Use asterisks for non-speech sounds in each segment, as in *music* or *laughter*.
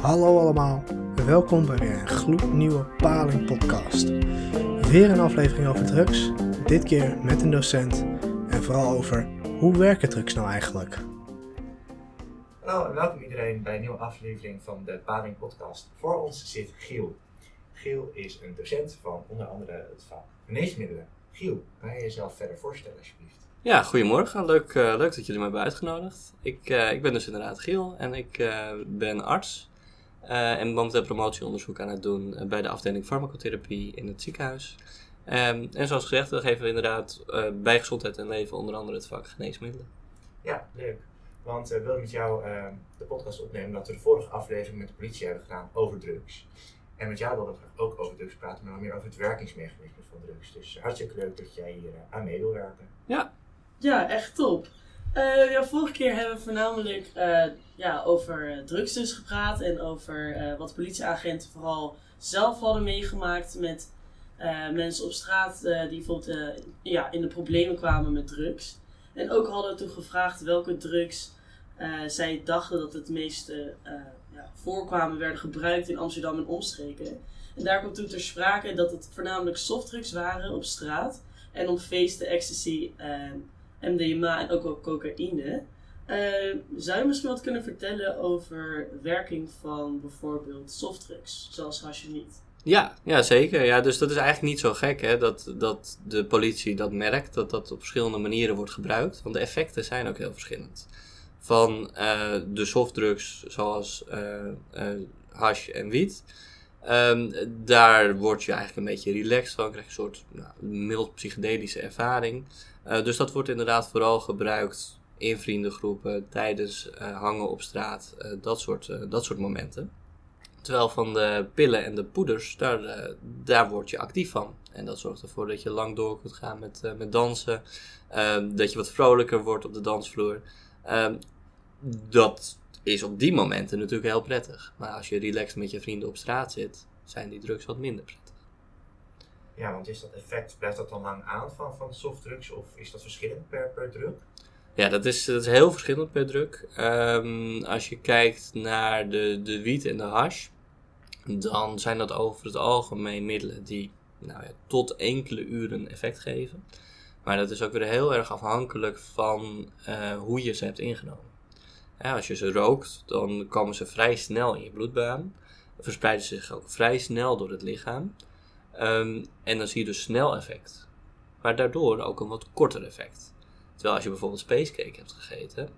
Hallo allemaal, welkom bij weer een gloednieuwe Paling podcast. Weer een aflevering over drugs, dit keer met een docent en vooral over hoe werken drugs nou eigenlijk. Hallo en welkom iedereen bij een nieuwe aflevering van de Paling podcast. Voor ons zit Giel. Giel is een docent van onder andere het vak geneesmiddelen. Giel, kan je jezelf verder voorstellen alsjeblieft? Ja, goedemorgen. Leuk, eh, leuk dat jullie me hebben uitgenodigd. Ik, eh, ik ben dus inderdaad Giel en ik eh, ben arts. Eh, en momenteel promotieonderzoek aan het doen eh, bij de afdeling farmacotherapie in het ziekenhuis. Ehm, en zoals gezegd, we geven we inderdaad eh, bij gezondheid en leven onder andere het vak geneesmiddelen. Ja, leuk. Want we willen met jou eh, de podcast opnemen dat we de vorige aflevering met de politie hebben gedaan over drugs. En met jou willen we graag ook over drugs praten, maar dan meer over het werkingsmechanisme van drugs. Dus hartstikke leuk dat jij hier aan mee wil werken. Ja, echt top. Eh, vorige keer hebben we voornamelijk eh, ja, over eh, drugs dus gepraat en over wat politieagenten vooral zelf hadden meegemaakt met mensen op straat die bijvoorbeeld ja, in de problemen kwamen met drugs. En ook hadden we toen gevraagd welke drugs zij dachten dat het meeste eh, ja, voorkwamen, werden gebruikt in Amsterdam en omstreken. En daar kwam toen ter sprake dat het voornamelijk softdrugs waren op straat en op feesten ecstasy MDMA en ook wel cocaïne. Eh, zou je misschien wat kunnen vertellen over werking van bijvoorbeeld softdrugs, zoals niet? Ja, ja, zeker. Ja, dus dat is eigenlijk niet zo gek hè, dat, dat de politie dat merkt, dat dat op verschillende manieren wordt gebruikt. Want de effecten zijn ook heel verschillend. Van eh, de softdrugs zoals eh, hash en wiet. Ehm, daar word je eigenlijk een beetje relaxed van, krijg je een soort nou, mild psychedelische ervaring. Eh, dus dat wordt inderdaad vooral gebruikt in vriendengroepen, tijdens eh, hangen op straat, eh, dat, soort, dat soort momenten. Terwijl van de pillen en de poeders, daar, daar word je actief van. En dat zorgt ervoor dat je lang door kunt gaan met, met dansen. Ehm, dat je wat vrolijker wordt op de dansvloer. Ehm, dat is op die momenten natuurlijk heel prettig. Maar als je relaxed met je vrienden op straat zit, zijn die drugs wat minder prettig. Ja, want is dat effect, blijft dat dan lang aan van, van softdrugs of is dat verschillend per, per drug? Ja, dat is, dat is heel verschillend per druk. Ehm, als je kijkt naar de, de wiet en de hash, dan zijn dat over het algemeen middelen die nou ja, tot enkele uren effect geven. Maar dat is ook weer heel erg afhankelijk van eh, hoe je ze hebt ingenomen. Als je ze rookt, dan komen ze vrij snel in je bloedbaan. Verspreiden ze zich ook vrij snel door het lichaam. Ehm, en dan zie je dus snel effect. Maar daardoor ook een wat korter effect. Terwijl als je bijvoorbeeld spacecake hebt gegeten,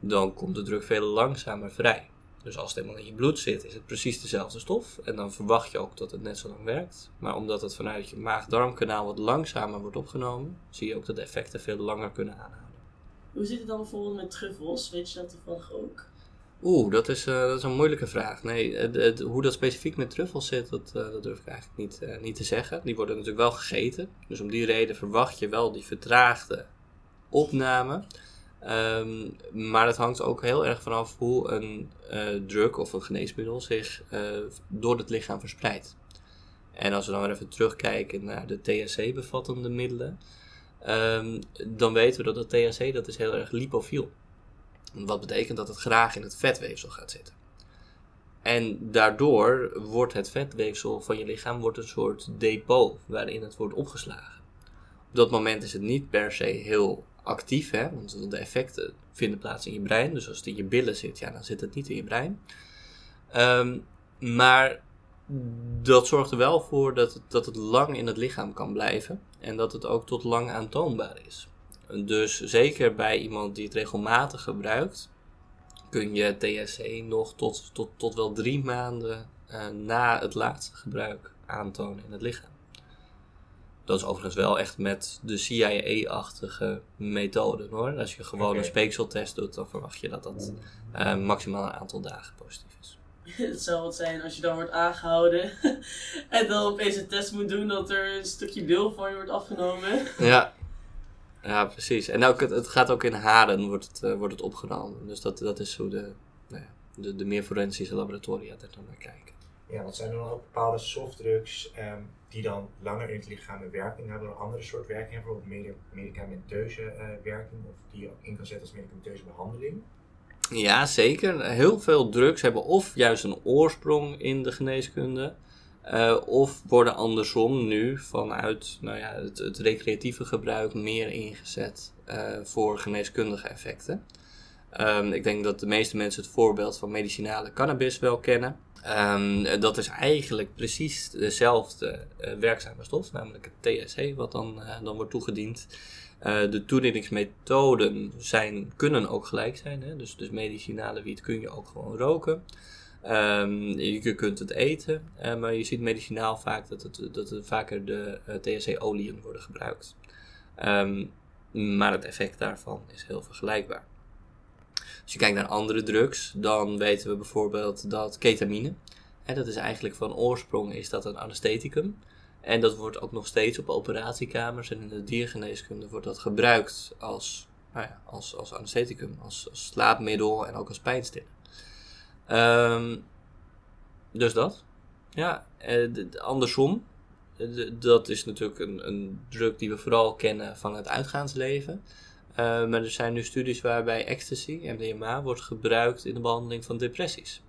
dan komt de druk veel langzamer vrij. Dus als het helemaal in je bloed zit, is het precies dezelfde stof. En dan verwacht je ook dat het net zo lang werkt. Maar omdat het vanuit je maag-darmkanaal wat langzamer wordt opgenomen, zie je ook dat de effecten veel langer kunnen aanhouden. Hoe zit het dan bijvoorbeeld met truffels? Weet je dat toevallig ook? Oeh, dat is, eh, dat is een moeilijke vraag. Nee, hoe dat specifiek met truffels zit, dat, eh, dat durf ik eigenlijk niet, eh, niet te zeggen. Die worden natuurlijk wel gegeten. Dus om die reden verwacht je wel die vertraagde opname. Ehm, maar het hangt ook heel erg vanaf hoe een drug of een geneesmiddel zich door het lichaam verspreidt. En als we dan weer even terugkijken naar de THC-bevattende middelen, ehm, dan weten we dat het THC dat is heel erg lipofiel. Wat betekent dat het graag in het vetweefsel gaat zitten. En daardoor wordt het vetweefsel van je lichaam wordt een soort depot waarin het wordt opgeslagen. Op dat moment is het niet per se heel actief, hè, want de effecten vinden plaats in je brein. Dus als het in je billen zit, ja, dan zit het niet in je brein. Ehm, maar dat zorgt er wel voor dat het, dat het lang in het lichaam kan blijven en dat het ook tot lang aantoonbaar is. Dus zeker bij iemand die het regelmatig gebruikt, kun je THC nog tot, tot, tot wel drie maanden eh, na het laatste gebruik aantonen in het lichaam. Dat is overigens wel echt met de CIA-achtige methode hoor. Als je gewoon een speekseltest doet, dan verwacht je dat dat eh, maximaal een aantal dagen positief is. *laughs* Het zou wat zijn als je dan wordt aangehouden *laughs* en dan opeens een test moet doen dat er een stukje deel van je wordt afgenomen. *laughs* Ja, ja precies. En ook het, het gaat ook in haren wordt het, eh, wordt het opgenomen. Dus dat, dat is hoe de, nou ja, de, de meer forensische laboratoria er dan naar kijken. Ja, want zijn er dan ook bepaalde softdrugs ehm, die dan langer in het lichaam een werking hebben, een andere soort werking hebben, bijvoorbeeld medi- medicamenteuze eh, werking, of die je ook in kan zetten als medicamenteuze behandeling? Ja, zeker. Heel veel drugs hebben of juist een oorsprong in de geneeskunde. eh, of worden andersom nu vanuit nou ja, het, recreatieve gebruik meer ingezet eh, voor geneeskundige effecten. Ehm, ik denk dat de meeste mensen het voorbeeld van medicinale cannabis wel kennen. Ehm, dat is eigenlijk precies dezelfde eh, werkzame stof, namelijk het THC, wat dan, dan wordt toegediend. Eh, de toedieningsmethoden zijn, kunnen ook gelijk zijn. Hè? Dus, dus medicinale wiet kun je ook gewoon roken. Ehm, je kunt het eten, eh, maar je ziet medicinaal vaak dat, het, dat er vaker de eh, THC-oliën worden gebruikt. Ehm, maar het effect daarvan is heel vergelijkbaar. Als je kijkt naar andere drugs, dan weten we bijvoorbeeld dat ketamine, hè, dat is eigenlijk van oorsprong is dat een anestheticum. En dat wordt ook nog steeds op operatiekamers en in de diergeneeskunde wordt dat gebruikt als, nou ja, als, als anestheticum, als, slaapmiddel en ook als pijnstiller. Ehm, dus dat. Ja, eh, andersom. eh, dat is natuurlijk een, een drug die we vooral kennen van het uitgaansleven. Eh, maar er zijn nu studies waarbij ecstasy, MDMA, wordt gebruikt in de behandeling van depressies.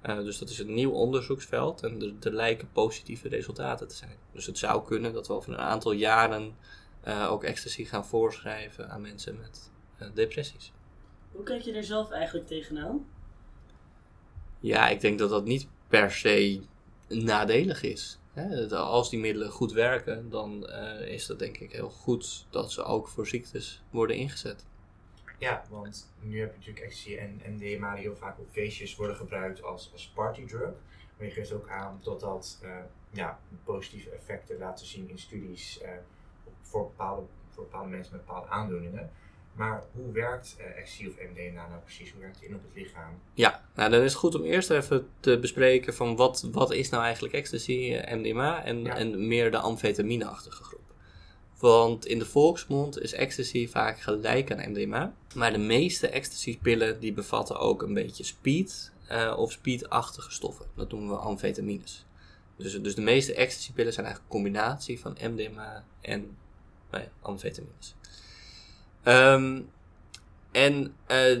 Eh, dus dat is een nieuw onderzoeksveld en er, er lijken positieve resultaten te zijn. Dus het zou kunnen dat we over een aantal jaren eh, ook ecstasy gaan voorschrijven aan mensen met eh, depressies. Hoe kijk je daar zelf eigenlijk tegenaan? Ja, ik denk dat dat niet per se nadelig is. Hè? Als die middelen goed werken, dan is dat denk ik heel goed dat ze ook voor ziektes worden ingezet. Ja, want nu heb je natuurlijk ecstasy en MDMA die heel vaak op feestjes worden gebruikt als, als partydrug. Maar je geeft ook aan dat dat eh, ja, positieve effecten laten zien in studies eh, voor, bepaalde, voor bepaalde mensen met bepaalde aandoeningen. Maar hoe werkt eh, ecstasy of MDMA nou precies? Hoe werkt het in op het lichaam? Ja, nou dan is het goed om eerst even te bespreken van wat, wat is nou eigenlijk ecstasy, MDMA en, Ja. en meer de amfetamine-achtige groep. Want in de volksmond is ecstasy vaak gelijk aan MDMA. Maar de meeste ecstasy-pillen die bevatten ook een beetje speed eh, of speedachtige stoffen. Dat noemen we amfetamines. Dus, dus de meeste ecstasy-pillen zijn eigenlijk een combinatie van MDMA en nou ja, amfetamines. Ehm, en eh,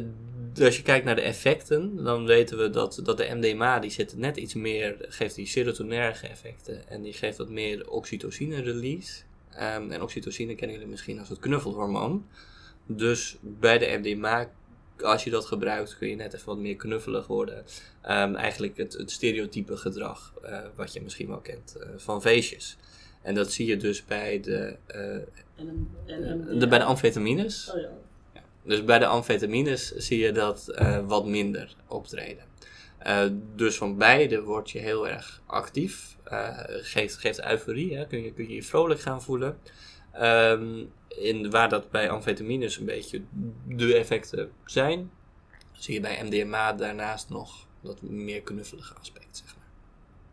als je kijkt naar de effecten, dan weten we dat, dat de MDMA die zit net iets meer, geeft die serotonerge effecten en die geeft wat meer oxytocine release. Ehm, en oxytocine kennen jullie misschien als het knuffelhormoon. Dus bij de MDMA, als je dat gebruikt, kun je net even wat meer knuffelig worden. Ehm, eigenlijk het, het stereotype gedrag, eh, wat je misschien wel kent eh, van feestjes. En dat zie je dus bij de, eh, En een, de, bij de amfetamines. Oh ja. Dus bij de amfetamines zie je dat wat minder optreden. Dus van beide word je heel erg actief. Eh, geeft, geeft euforie, hè? Kun, je, kun je je vrolijk gaan voelen. Ehm, in, waar dat bij amfetamines een beetje de effecten zijn, zie je bij MDMA daarnaast nog dat meer knuffelige aspect, zeg.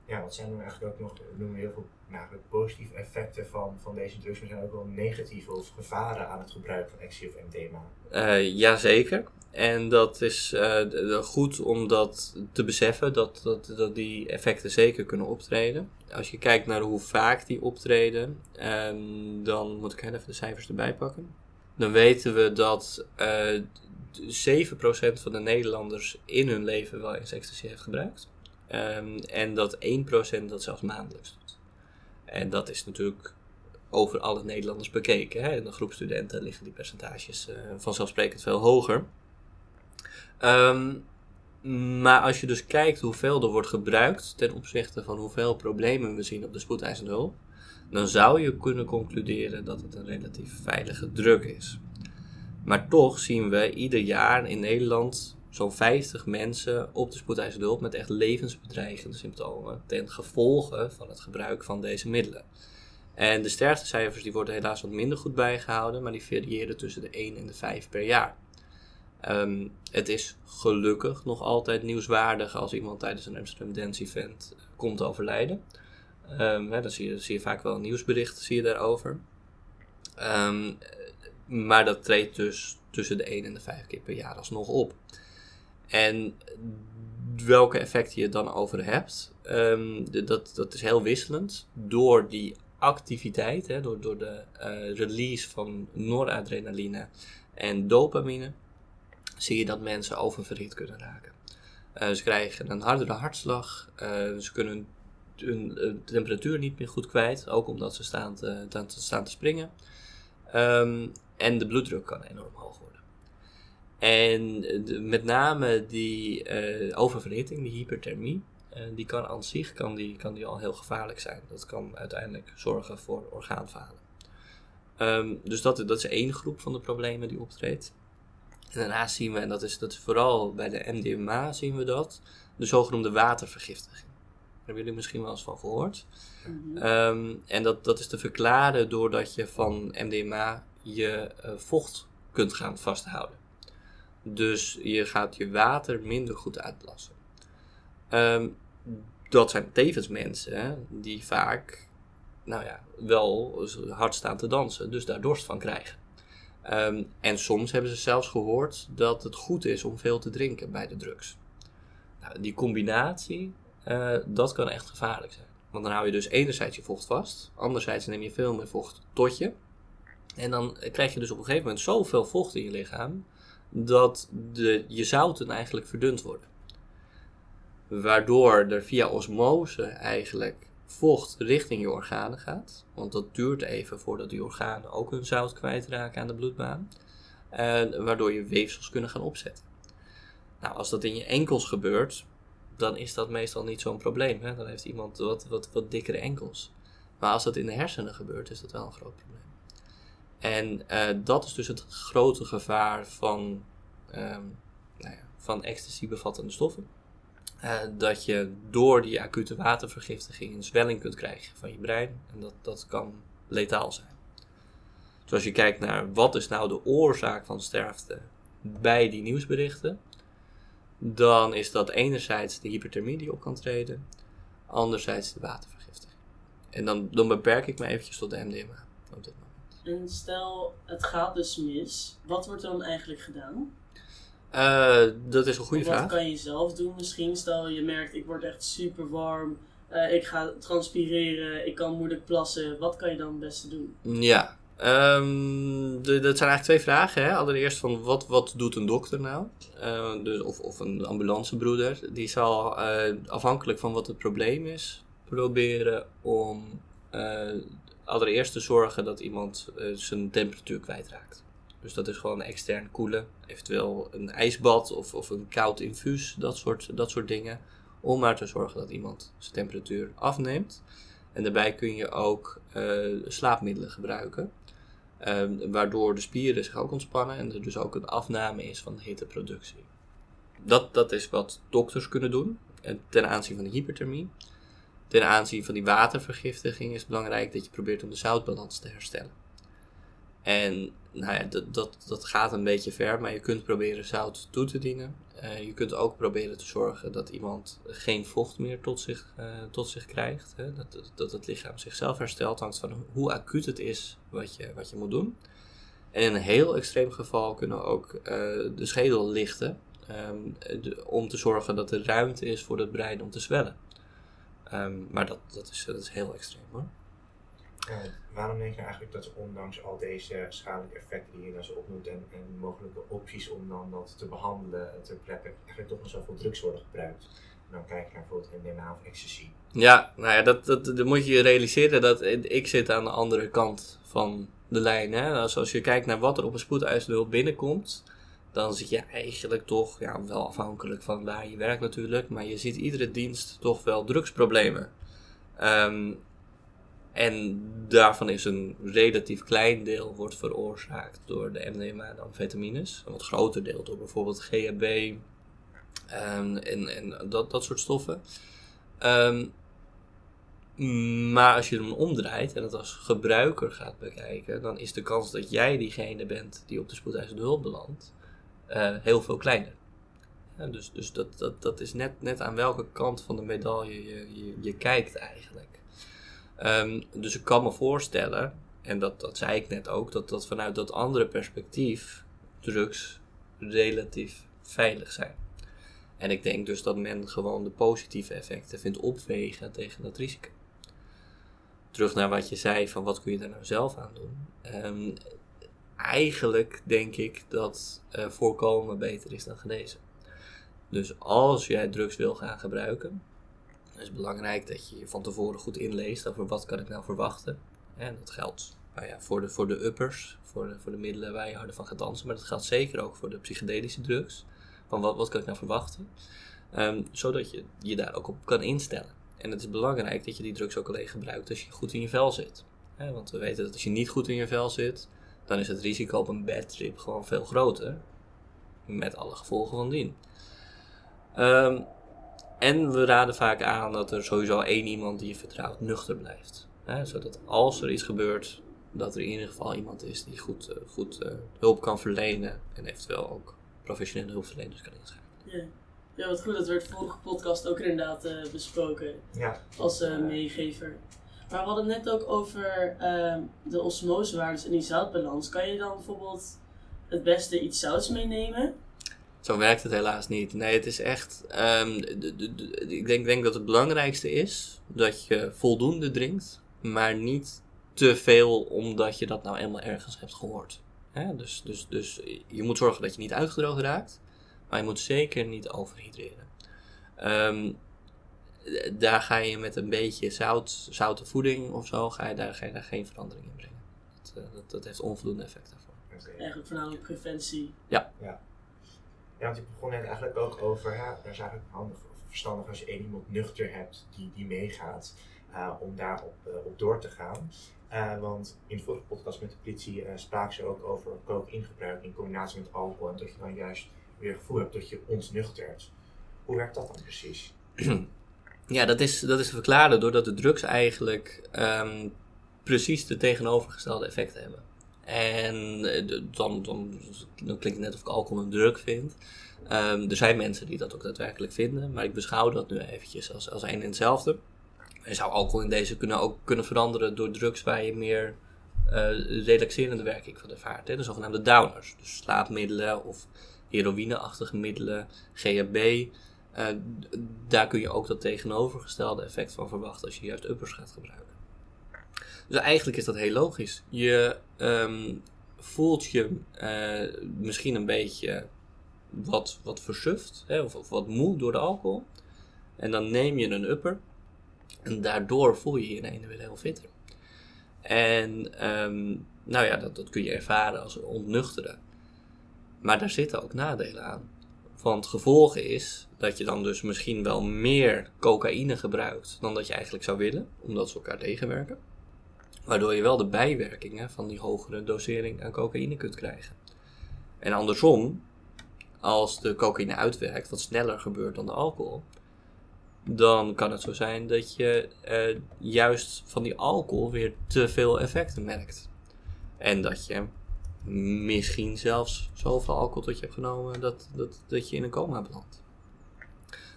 Ja, wat zijn dan eigenlijk ook nog, we noemen heel veel nou, positieve effecten van, van deze drugs, maar er zijn ook wel negatieve of gevaren aan het gebruik van ecstasy of MDMA. Eh jazeker. En dat is eh, goed om dat te beseffen, dat, dat, dat die effecten zeker kunnen optreden. Als je kijkt naar hoe vaak die optreden, dan moet ik even de cijfers erbij pakken. Dan weten we dat eh, d- 7% van de Nederlanders in hun leven wel eens ecstasy heeft gebruikt. Ehm, en dat 1% dat zelfs maandelijks doet. En dat is natuurlijk over alle Nederlanders bekeken. Hè? In de groep studenten liggen die percentages eh, vanzelfsprekend veel hoger. Ehm, maar als je dus kijkt hoeveel er wordt gebruikt ten opzichte van hoeveel problemen we zien op de spoedeisende hulp, dan zou je kunnen concluderen dat het een relatief veilige drug is. Maar toch zien we ieder jaar in Nederland zo'n 50 mensen op de spoedeisende hulp met echt levensbedreigende symptomen ten gevolge van het gebruik van deze middelen. En de sterftecijfers die worden helaas wat minder goed bijgehouden, maar die variëren tussen de 1 en de 5 per jaar. Ehm, het is gelukkig nog altijd nieuwswaardig als iemand tijdens een Amsterdam Dance Event eh, komt overlijden. Ehm, hè, dan zie je, zie je vaak wel een nieuwsbericht zie je daarover. Ehm, maar dat treedt dus tussen de 1 en de 5 keer per jaar alsnog op. En welke effecten je dan over hebt, ehm, de- dat, dat is heel wisselend. Door die activiteit, hè, door, door de eh, release van noradrenaline en dopamine, zie je dat mensen oververhit kunnen raken. Eh, ze krijgen een hardere hartslag, eh, ze kunnen hun temperatuur niet meer goed kwijt, ook omdat ze staan te staan te springen. Ehm, en de bloeddruk kan enorm hoog worden. En de- met name die eh, oververhitting, die hyperthermie, eh, die kan aan zich kan die, kan die al heel gevaarlijk zijn. Dat kan uiteindelijk zorgen voor orgaanfalen. Ehm, dus dat, dat is één groep van de problemen die optreedt. En daarnaast zien we, en dat is, dat is vooral bij de MDMA zien we dat, de zogenoemde watervergiftiging. Daar hebben jullie misschien wel eens van gehoord. Mhm. Ehm, en dat, dat is te verklaren doordat je van MDMA je eh, vocht kunt gaan vasthouden. Dus je gaat je water minder goed uitlassen. Ehm, dat zijn tevens mensen die vaak nou ja, wel hard staan te dansen, dus daar dorst van krijgen. Ehm, en soms hebben ze zelfs gehoord dat het goed is om veel te drinken bij de drugs. Nou, die combinatie, eh, dat kan echt gevaarlijk zijn. Want dan hou je dus enerzijds je vocht vast, anderzijds neem je veel meer vocht tot je. En dan krijg je dus op een gegeven moment zoveel vocht in je lichaam, dat de, je zouten eigenlijk verdund worden. Waardoor er via osmose eigenlijk vocht richting je organen gaat. Want dat duurt even voordat die organen ook hun zout kwijtraken aan de bloedbaan. En waardoor je weefsels kunnen gaan opzetten. Nou, als dat in je enkels gebeurt, dan is dat meestal niet zo'n probleem. Hè? Dan heeft iemand wat, wat, wat dikkere enkels. Maar als dat in de hersenen gebeurt, is dat wel een groot probleem. En eh, dat is dus het grote gevaar van, ehm, nou ja, van ecstasy bevattende stoffen. Eh, dat je door die acute watervergiftiging een zwelling kunt krijgen van je brein. En dat, dat kan letaal zijn. Dus als je kijkt naar wat is nou de oorzaak van sterfte bij die nieuwsberichten, dan is dat enerzijds de hyperthermie die op kan treden, anderzijds de watervergiftiging. En dan, dan beperk ik me eventjes tot de MDMA op dit moment. En stel, het gaat dus mis. Wat wordt er dan eigenlijk gedaan? Eh, dat is een goede Wat vraag. kan je zelf doen misschien? Stel, je merkt, ik word echt super warm. eh, ik ga transpireren. Ik kan moeilijk plassen. Wat kan je dan het beste doen? Ja, ehm, de, dat zijn eigenlijk twee vragen. Hè? Allereerst van wat, wat doet een dokter nou? Eh, dus, of, of een ambulancebroeder. Die zal afhankelijk van wat het probleem is, proberen om allereerst te zorgen dat iemand eh, zijn temperatuur kwijtraakt. Dus dat is gewoon extern koelen, eventueel een ijsbad of, of een koud infuus, dat soort, dat soort dingen. Om maar te zorgen dat iemand zijn temperatuur afneemt. En daarbij kun je ook eh, slaapmiddelen gebruiken. Ehm, waardoor de spieren zich ook ontspannen en er dus ook een afname is van de hitteproductie. Dat, dat is wat dokters kunnen doen en ten aanzien van de hyperthermie. Ten aanzien van die watervergiftiging is het belangrijk dat je probeert om de zoutbalans te herstellen. En nou ja, dat, dat, dat gaat een beetje ver, maar je kunt proberen zout toe te dienen. Eh, je kunt ook proberen te zorgen dat iemand geen vocht meer tot zich, eh, tot zich krijgt. Hè? Dat, dat, het lichaam zichzelf herstelt, hangt van hoe acuut het is wat je, wat je moet doen. En in een heel extreem geval kunnen ook eh, de schedel lichten. ehm, om te zorgen dat er ruimte is voor het brein om te zwellen. Ehm, maar dat, dat, is, dat is heel extreem hoor. Waarom denk je eigenlijk dat ondanks al deze schadelijke effecten die je dan zo opnoemt en, en mogelijke opties om dan dat te behandelen ter plekke, eigenlijk toch nog zoveel drugs worden gebruikt? En dan kijk je naar bijvoorbeeld MDMA of ecstasy. Ja, nou ja, dat, dat, dan moet je je realiseren dat ik zit aan de andere kant van de lijn. Hè? Als, als je kijkt naar wat er op een spoedeisende hulp binnenkomt, dan zit je eigenlijk toch, ja, wel afhankelijk van waar je werkt natuurlijk, maar je ziet iedere dienst toch wel drugsproblemen. Ehm, en daarvan is een relatief klein deel wordt veroorzaakt door de MDMA en amfetamines. Een wat groter deel door bijvoorbeeld GHB ehm, en, en dat, dat soort stoffen. Ehm, maar als je hem omdraait en het als gebruiker gaat bekijken, dan is de kans dat jij diegene bent die op de spoedeisende hulp belandt, eh, heel veel kleiner. Dus dus dat, dat, dat is net, net aan welke kant van de medaille je, je, je kijkt eigenlijk. Ehm, dus ik kan me voorstellen, en dat, dat zei ik net ook, dat, dat vanuit dat andere perspectief drugs relatief veilig zijn. En ik denk dus dat men gewoon de positieve effecten vindt opwegen tegen dat risico. Terug naar wat je zei van wat kun je daar nou zelf aan doen. Ehm, eigenlijk denk ik dat eh, voorkomen beter is dan genezen. Dus als jij drugs wil gaan gebruiken, is het belangrijk dat je je van tevoren goed inleest over wat kan ik nou verwachten. En dat geldt nou ja, voor, de, voor de uppers, voor de, voor de middelen waar je harder van gaat dansen, maar dat geldt zeker ook voor de psychedelische drugs. Van wat, wat kan ik nou verwachten? Ehm, zodat je je daar ook op kan instellen. En het is belangrijk dat je die drugs ook alleen gebruikt als je goed in je vel zit. want we weten dat als je niet goed in je vel zit, dan is het risico op een bad trip gewoon veel groter. Met alle gevolgen van dien. Ehm, en we raden vaak aan dat er sowieso één iemand die je vertrouwt nuchter blijft. zodat als er iets gebeurt, dat er in ieder geval iemand is die goed, eh, goed uh, hulp kan verlenen. En eventueel ook professionele hulpverleners kan inschakelen. Ja. Ja, wat goed. Dat werd vorige podcast ook inderdaad uh, besproken. Ja. Als uh, meegever. Maar we hadden net ook over uh, de osmosewaardes en die zoutbalans. Kan je dan bijvoorbeeld het beste iets zouts meenemen? Zo werkt het helaas niet. Nee, het is echt. Um, ik denk, denk dat het belangrijkste is dat je voldoende drinkt, maar niet te veel omdat je dat nou eenmaal ergens hebt gehoord. Dus, dus, dus je moet zorgen dat je niet uitgedroogd raakt. Maar je moet zeker niet overhydreren. Um, daar ga je met een beetje zout, zoute voeding of zo, ga je daar, ga je daar geen verandering in brengen. Dat, uh, dat, dat, heeft onvoldoende effect daarvoor. Okay. Eigenlijk voornamelijk preventie. Ja. ja. Ja, want je begon net eigenlijk ook over, ja, daar is eigenlijk handig of verstandig als je één iemand nuchter hebt die, die meegaat, uh, om daarop uh, op door te gaan. Uh, want in de vorige podcast met de politie spraken ze ook over cocaïnegebruik in combinatie met alcohol en dat je dan juist weer gevoel hebt dat je ontnuchtert. Hoe werkt dat dan precies? *clears throat* Ja, dat is, dat is te verklaren doordat de drugs eigenlijk um, precies de tegenovergestelde effecten hebben. En eh, dan, dan, dan klinkt het net of ik alcohol een drug vind. Um, er zijn mensen die dat ook daadwerkelijk vinden, maar ik beschouw dat nu eventjes als, als één en hetzelfde. Je zou alcohol in deze kunnen ook kunnen veranderen door drugs waar je meer uh, relaxerende werking van ervaart. Hè? De zogenaamde downers, dus slaapmiddelen of heroïneachtige middelen, GHB. Uh, daar kun je ook dat tegenovergestelde effect van verwachten als je juist uppers gaat gebruiken. Dus eigenlijk is dat heel logisch. Je um, voelt je uh, misschien een beetje wat, wat versuft hè, of, wat moe door de alcohol. En dan neem je een upper en daardoor voel je je ineens weer heel fitter. En um, nou ja, dat, dat kun je ervaren als ontnuchteren. Maar daar zitten ook nadelen aan. Want het gevolg is dat je dan dus misschien wel meer cocaïne gebruikt dan dat je eigenlijk zou willen, omdat ze elkaar tegenwerken. Waardoor je wel de bijwerkingen van die hogere dosering aan cocaïne kunt krijgen. En andersom, als de cocaïne uitwerkt, wat sneller gebeurt dan de alcohol, dan kan het zo zijn dat je eh, juist van die alcohol weer te veel effecten merkt. En dat je misschien zelfs zoveel alcohol tot je hebt genomen dat, dat, dat je in een coma belandt.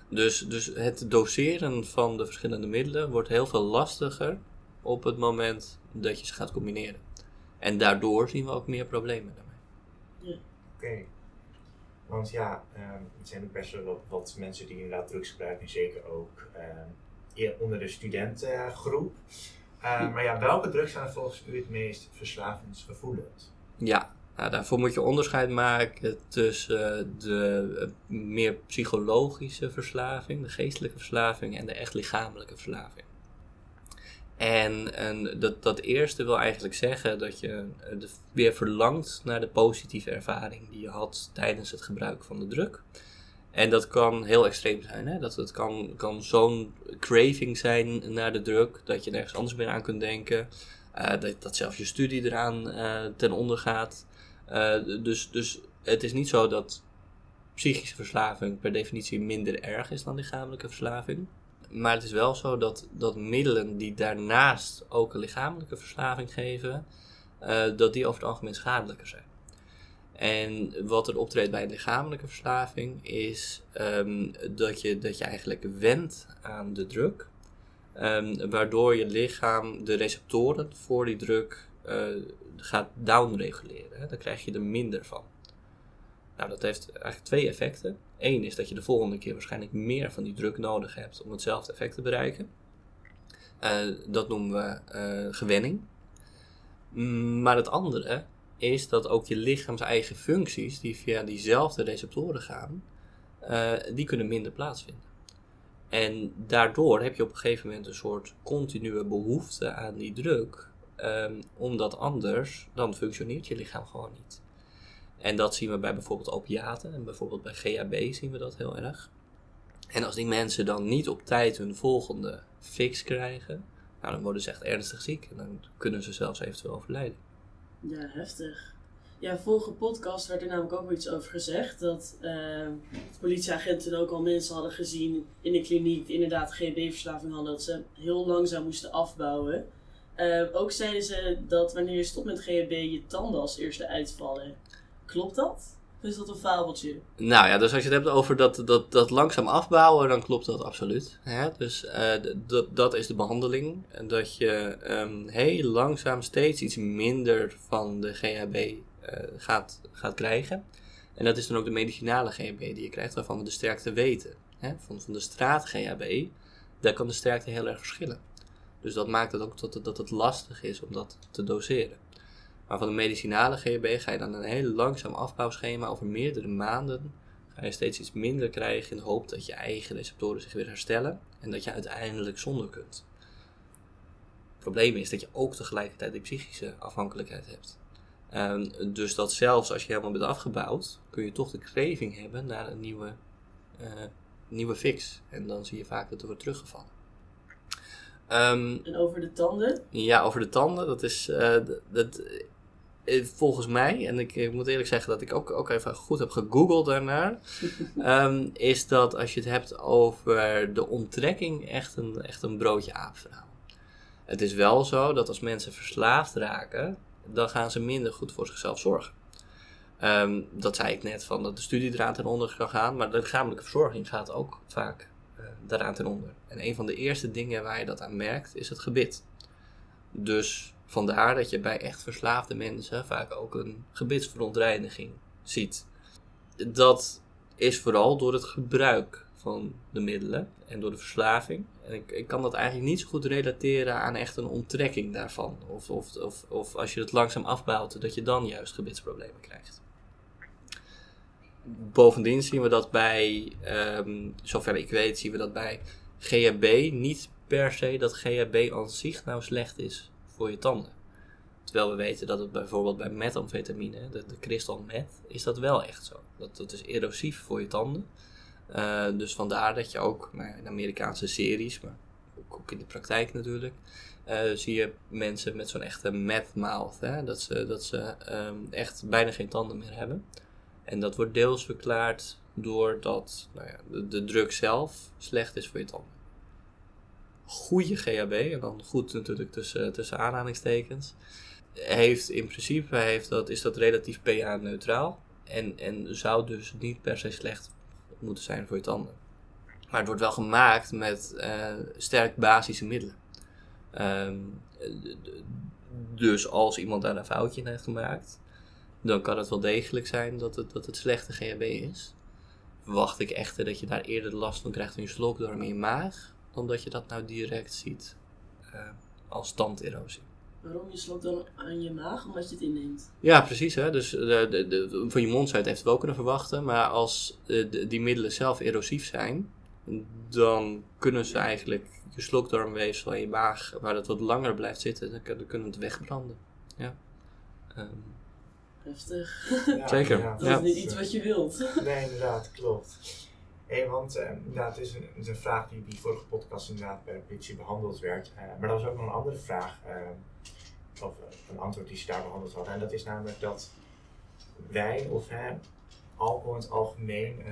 Dus, dus het doseren van de verschillende middelen wordt heel veel lastiger op het moment dat je ze gaat combineren. En daardoor zien we ook meer problemen daarmee. Ja. Oké. Want ja, um, er zijn ook best wel wat, mensen die inderdaad drugs gebruiken, zeker ook um, onder de studentengroep. Uh, maar ja, welke drugs zijn volgens u het meest verslavingsgevoelend? Ja, nou, daarvoor moet je onderscheid maken tussen de eh, meer psychologische verslaving, de geestelijke verslaving en de echt lichamelijke verslaving. En, en dat, dat eerste wil eigenlijk zeggen dat je eh, weer verlangt naar de positieve ervaring die je had tijdens het gebruik van de druk. En dat kan heel extreem zijn. Hè? Dat het kan, kan zo'n craving zijn naar de druk dat je nergens anders meer aan kunt denken. Uh, dat, dat zelfs je studie eraan uh, ten onder gaat. Uh, dus, dus het is niet zo dat psychische verslaving per definitie minder erg is dan lichamelijke verslaving. Maar het is wel zo dat, dat middelen die daarnaast ook een lichamelijke verslaving geven, dat die over het algemeen schadelijker zijn. En wat er optreedt bij een lichamelijke verslaving is um, dat, je, dat je eigenlijk wendt aan de druk. Um, waardoor je lichaam de receptoren voor die druk uh, gaat downreguleren. Dan krijg je er minder van. Nou, dat heeft eigenlijk twee effecten. Eén is dat je de volgende keer waarschijnlijk meer van die druk nodig hebt om hetzelfde effect te bereiken. Uh, dat noemen we uh, gewenning. Maar het andere is dat ook je lichaams eigen functies, die via diezelfde receptoren gaan, eh, die kunnen minder plaatsvinden. En daardoor heb je op een gegeven moment een soort continue behoefte aan die druk, ehm, omdat anders dan functioneert je lichaam gewoon niet. En dat zien we bij bijvoorbeeld opiaten en bijvoorbeeld bij GHB zien we dat heel erg. En als die mensen dan niet op tijd hun volgende fix krijgen, nou, dan worden ze echt ernstig ziek en dan kunnen ze zelfs eventueel overlijden. Ja, heftig. Ja, vorige podcast werd er namelijk ook iets over gezegd. Dat uh, politieagenten ook al mensen hadden gezien in de kliniek die inderdaad GHB-verslaving hadden. Dat ze heel langzaam moesten afbouwen. Uh, ook zeiden ze dat wanneer je stopt met GHB je tanden als eerste uitvallen. Klopt dat? Is dat een fabeltje? Nou ja, dus als je het hebt over dat, dat, dat langzaam afbouwen, dan klopt dat absoluut. Ja, dus uh, dat is de behandeling. Dat je um, heel langzaam steeds iets minder van de GHB uh, gaat, gaat krijgen. En dat is dan ook de medicinale GHB die je krijgt, waarvan we de sterkte weten. Hè? Van, van de straat GHB, daar kan de sterkte heel erg verschillen. Dus dat maakt het ook dat dat het lastig is om dat te doseren. Maar van de medicinale GHB ga je dan een heel langzaam afbouwschema over meerdere maanden. Ga je steeds iets minder krijgen in de hoop dat je eigen receptoren zich weer herstellen. En dat je uiteindelijk zonder kunt. Het probleem is dat je ook tegelijkertijd die psychische afhankelijkheid hebt. Um, dus dat zelfs als je helemaal bent afgebouwd, kun je toch de craving hebben naar een nieuwe, uh, nieuwe fix. En dan zie je vaak dat er wordt teruggevallen. Um, en over de tanden? Ja, over de tanden. Dat is, uh, dat, eh, volgens mij, en ik, ik, moet eerlijk zeggen dat ik ook, ook even goed heb gegoogeld daarnaar, um, *laughs* is dat als je het hebt over de onttrekking echt een, echt een broodje aapverhaal. Het is wel zo dat als mensen verslaafd raken, dan gaan ze minder goed voor zichzelf zorgen. Um, dat zei ik net, van dat de studie eraan ten onder kan gaan, maar de lichamelijke verzorging gaat ook vaak uh, daaraan ten onder. En een van de eerste dingen waar je dat aan merkt, is het gebit. Dus Vandaar dat je bij echt verslaafde mensen vaak ook een gebitsverontreiniging ziet. Dat is vooral door het gebruik van de middelen en door de verslaving. En ik, ik kan dat eigenlijk niet zo goed relateren aan echt een onttrekking daarvan. Of, of, of, of als je het langzaam afbouwt, dat je dan juist gebitsproblemen krijgt. Bovendien zien we dat bij, um, zover ik weet, zien we dat bij GHB niet per se dat GHB aan zich nou slecht is voor je tanden. Terwijl we weten dat het bijvoorbeeld bij methamfetamine, de, de crystal meth, is dat wel echt zo. Dat, dat is erosief voor je tanden. Uh, dus vandaar dat je ook nou, in Amerikaanse series, maar ook, ook in de praktijk natuurlijk, uh, zie je mensen met zo'n echte meth mouth. Hè? Dat ze, dat ze um, echt bijna geen tanden meer hebben. En dat wordt deels verklaard doordat nou ja, de, de drug zelf slecht is voor je tanden goede GHB, en dan goed natuurlijk tussen, tussen aanhalingstekens, heeft in principe heeft dat, is dat relatief pH-neutraal. En, en zou dus niet per se slecht moeten zijn voor je tanden. Maar het wordt wel gemaakt met uh, sterk basische middelen. Um, dus als iemand daar een foutje in heeft gemaakt, dan kan het wel degelijk zijn dat het, dat het slechte GHB is. Verwacht ik echter dat je daar eerder last van krijgt in je slokdarm in je maag, omdat je dat nou direct ziet uh, als tanderosie. Waarom? Je slokt dan aan je maag omdat je het inneemt? Ja, precies. Hè? Dus de, de, de, van je mondzuit heeft het wel kunnen verwachten. Maar als de, die middelen zelf erosief zijn, dan kunnen ze eigenlijk je slokdarmweefsel en je maag, waar het wat langer blijft zitten, dan, dan kunnen het wegbranden. Ja. Um, Heftig. Ja, Zeker. Ja. Dat is niet iets wat je wilt. Nee, inderdaad, klopt. Hey, want uh, inderdaad, het is een, een vraag die, die vorige podcast inderdaad bij de behandeld werd. Uh, maar er was ook nog een andere vraag, uh, of een antwoord die ze daar behandeld hadden. En dat is namelijk dat wijn of alcohol in het algemeen,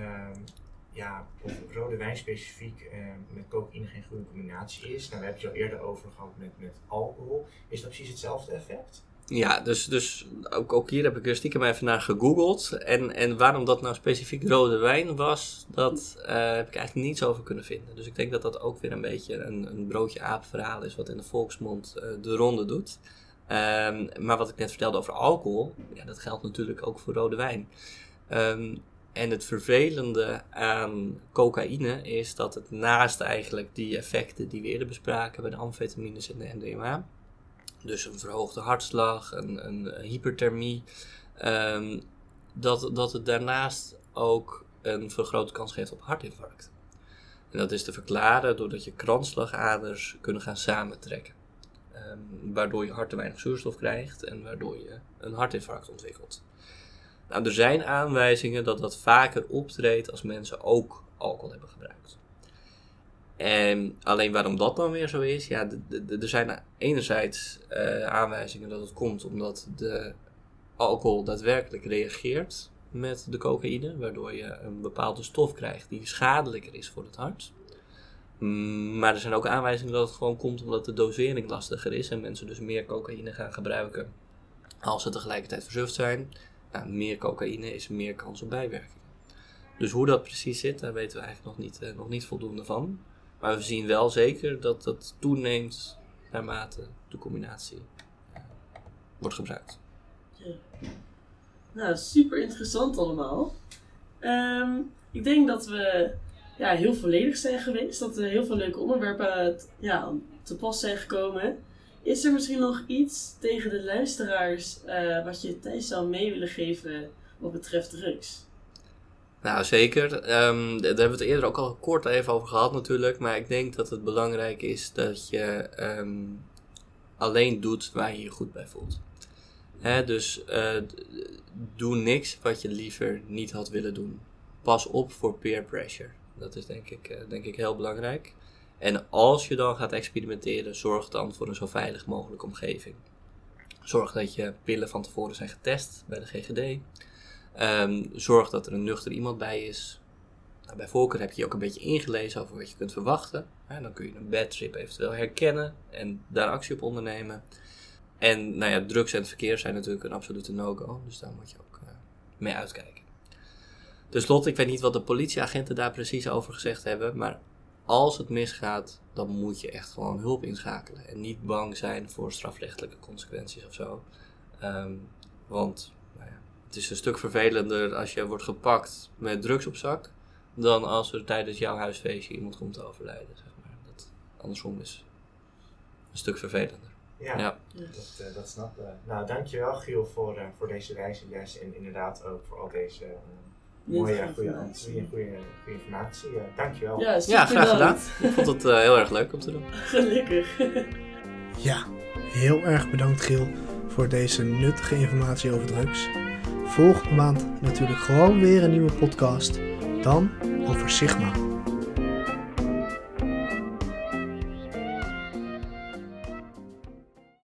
ja, of rode wijn specifiek, met cocaïne geen goede combinatie is. Nou, we hebben het al eerder over gehad met, met alcohol. Is dat precies hetzelfde effect? Ja, dus, dus ook, ook hier heb ik er stiekem even naar gegoogeld. En, en waarom dat nou specifiek rode wijn was, dat uh, heb ik eigenlijk niets over kunnen vinden. Dus ik denk dat dat ook weer een beetje een, een broodje aap verhaal is wat in de volksmond uh, de ronde doet. Um, maar wat ik net vertelde over alcohol, ja, dat geldt natuurlijk ook voor rode wijn. Um, en het vervelende aan cocaïne is dat het naast eigenlijk die effecten die we eerder bespraken bij de amfetamines en de MDMA, dus een verhoogde hartslag, een, een hyperthermie, ehm, dat, dat het daarnaast ook een vergrote kans geeft op hartinfarct. En dat is te verklaren doordat je kransslagaders kunnen gaan samentrekken. Ehm, waardoor je hart te weinig zuurstof krijgt en waardoor je een hartinfarct ontwikkelt. Nou, er zijn aanwijzingen dat dat vaker optreedt als mensen ook alcohol hebben gebruikt. En alleen waarom dat dan weer zo is, ja, er zijn enerzijds uh, aanwijzingen dat het komt omdat de alcohol daadwerkelijk reageert met de cocaïne, waardoor je een bepaalde stof krijgt die schadelijker is voor het hart. Mm, maar er zijn ook aanwijzingen dat het gewoon komt omdat de dosering lastiger is en mensen dus meer cocaïne gaan gebruiken als ze tegelijkertijd verzuft zijn. Nou, meer cocaïne is meer kans op bijwerkingen. Dus hoe dat precies zit, daar weten we eigenlijk nog niet, uh, nog niet voldoende van. Maar we zien wel zeker dat dat toeneemt naarmate de combinatie uh, wordt gebruikt. Nou, super interessant allemaal. Um, ik denk dat we ja, heel volledig zijn geweest. Dat er heel veel leuke onderwerpen ja, te pas zijn gekomen. Is er misschien nog iets tegen de luisteraars uh, wat je thuis zou mee willen geven wat betreft drugs? Nou, zeker. Um, daar hebben we het eerder ook al kort even over gehad natuurlijk. Maar ik denk dat het belangrijk is dat je um, alleen doet waar je je goed bij voelt. Hè, dus uh, doe niks wat je liever niet had willen doen. Pas op voor peer pressure. Dat is denk ik, uh, denk ik heel belangrijk. En als je dan gaat experimenteren, zorg dan voor een zo veilig mogelijke omgeving. Zorg dat je pillen van tevoren zijn getest bij de GGD. Um, zorg dat er een nuchter iemand bij is. Nou, bij voorkeur heb je je ook een beetje ingelezen over wat je kunt verwachten. Dan kun je een bad trip eventueel herkennen en daar actie op ondernemen. En nou ja, drugs en verkeer zijn natuurlijk een absolute no-go. Dus daar moet je ook uh, mee uitkijken. Ten slotte, ik weet niet wat de politieagenten daar precies over gezegd hebben. Maar als het misgaat, dan moet je echt gewoon hulp inschakelen. En niet bang zijn voor strafrechtelijke consequenties of zo. Um, want het is een stuk vervelender als je wordt gepakt met drugs op zak. Dan als er tijdens jouw huisfeestje iemand komt te overlijden. Zeg maar. dat, andersom is een stuk vervelender. Ja, ja. Dat, uh, dat snappen we. Nou, dankjewel Giel voor, uh, voor deze les en inderdaad ook voor al deze uh, mooie, goede, goede, goede, informatie. Uh, dankjewel. Ja, ja graag gedaan. Ik vond het heel erg leuk om te doen. *laughs* Gelukkig. ja, heel erg bedankt Giel voor deze nuttige informatie over drugs. Volgende maand natuurlijk gewoon weer een nieuwe podcast. Dan over Sigma.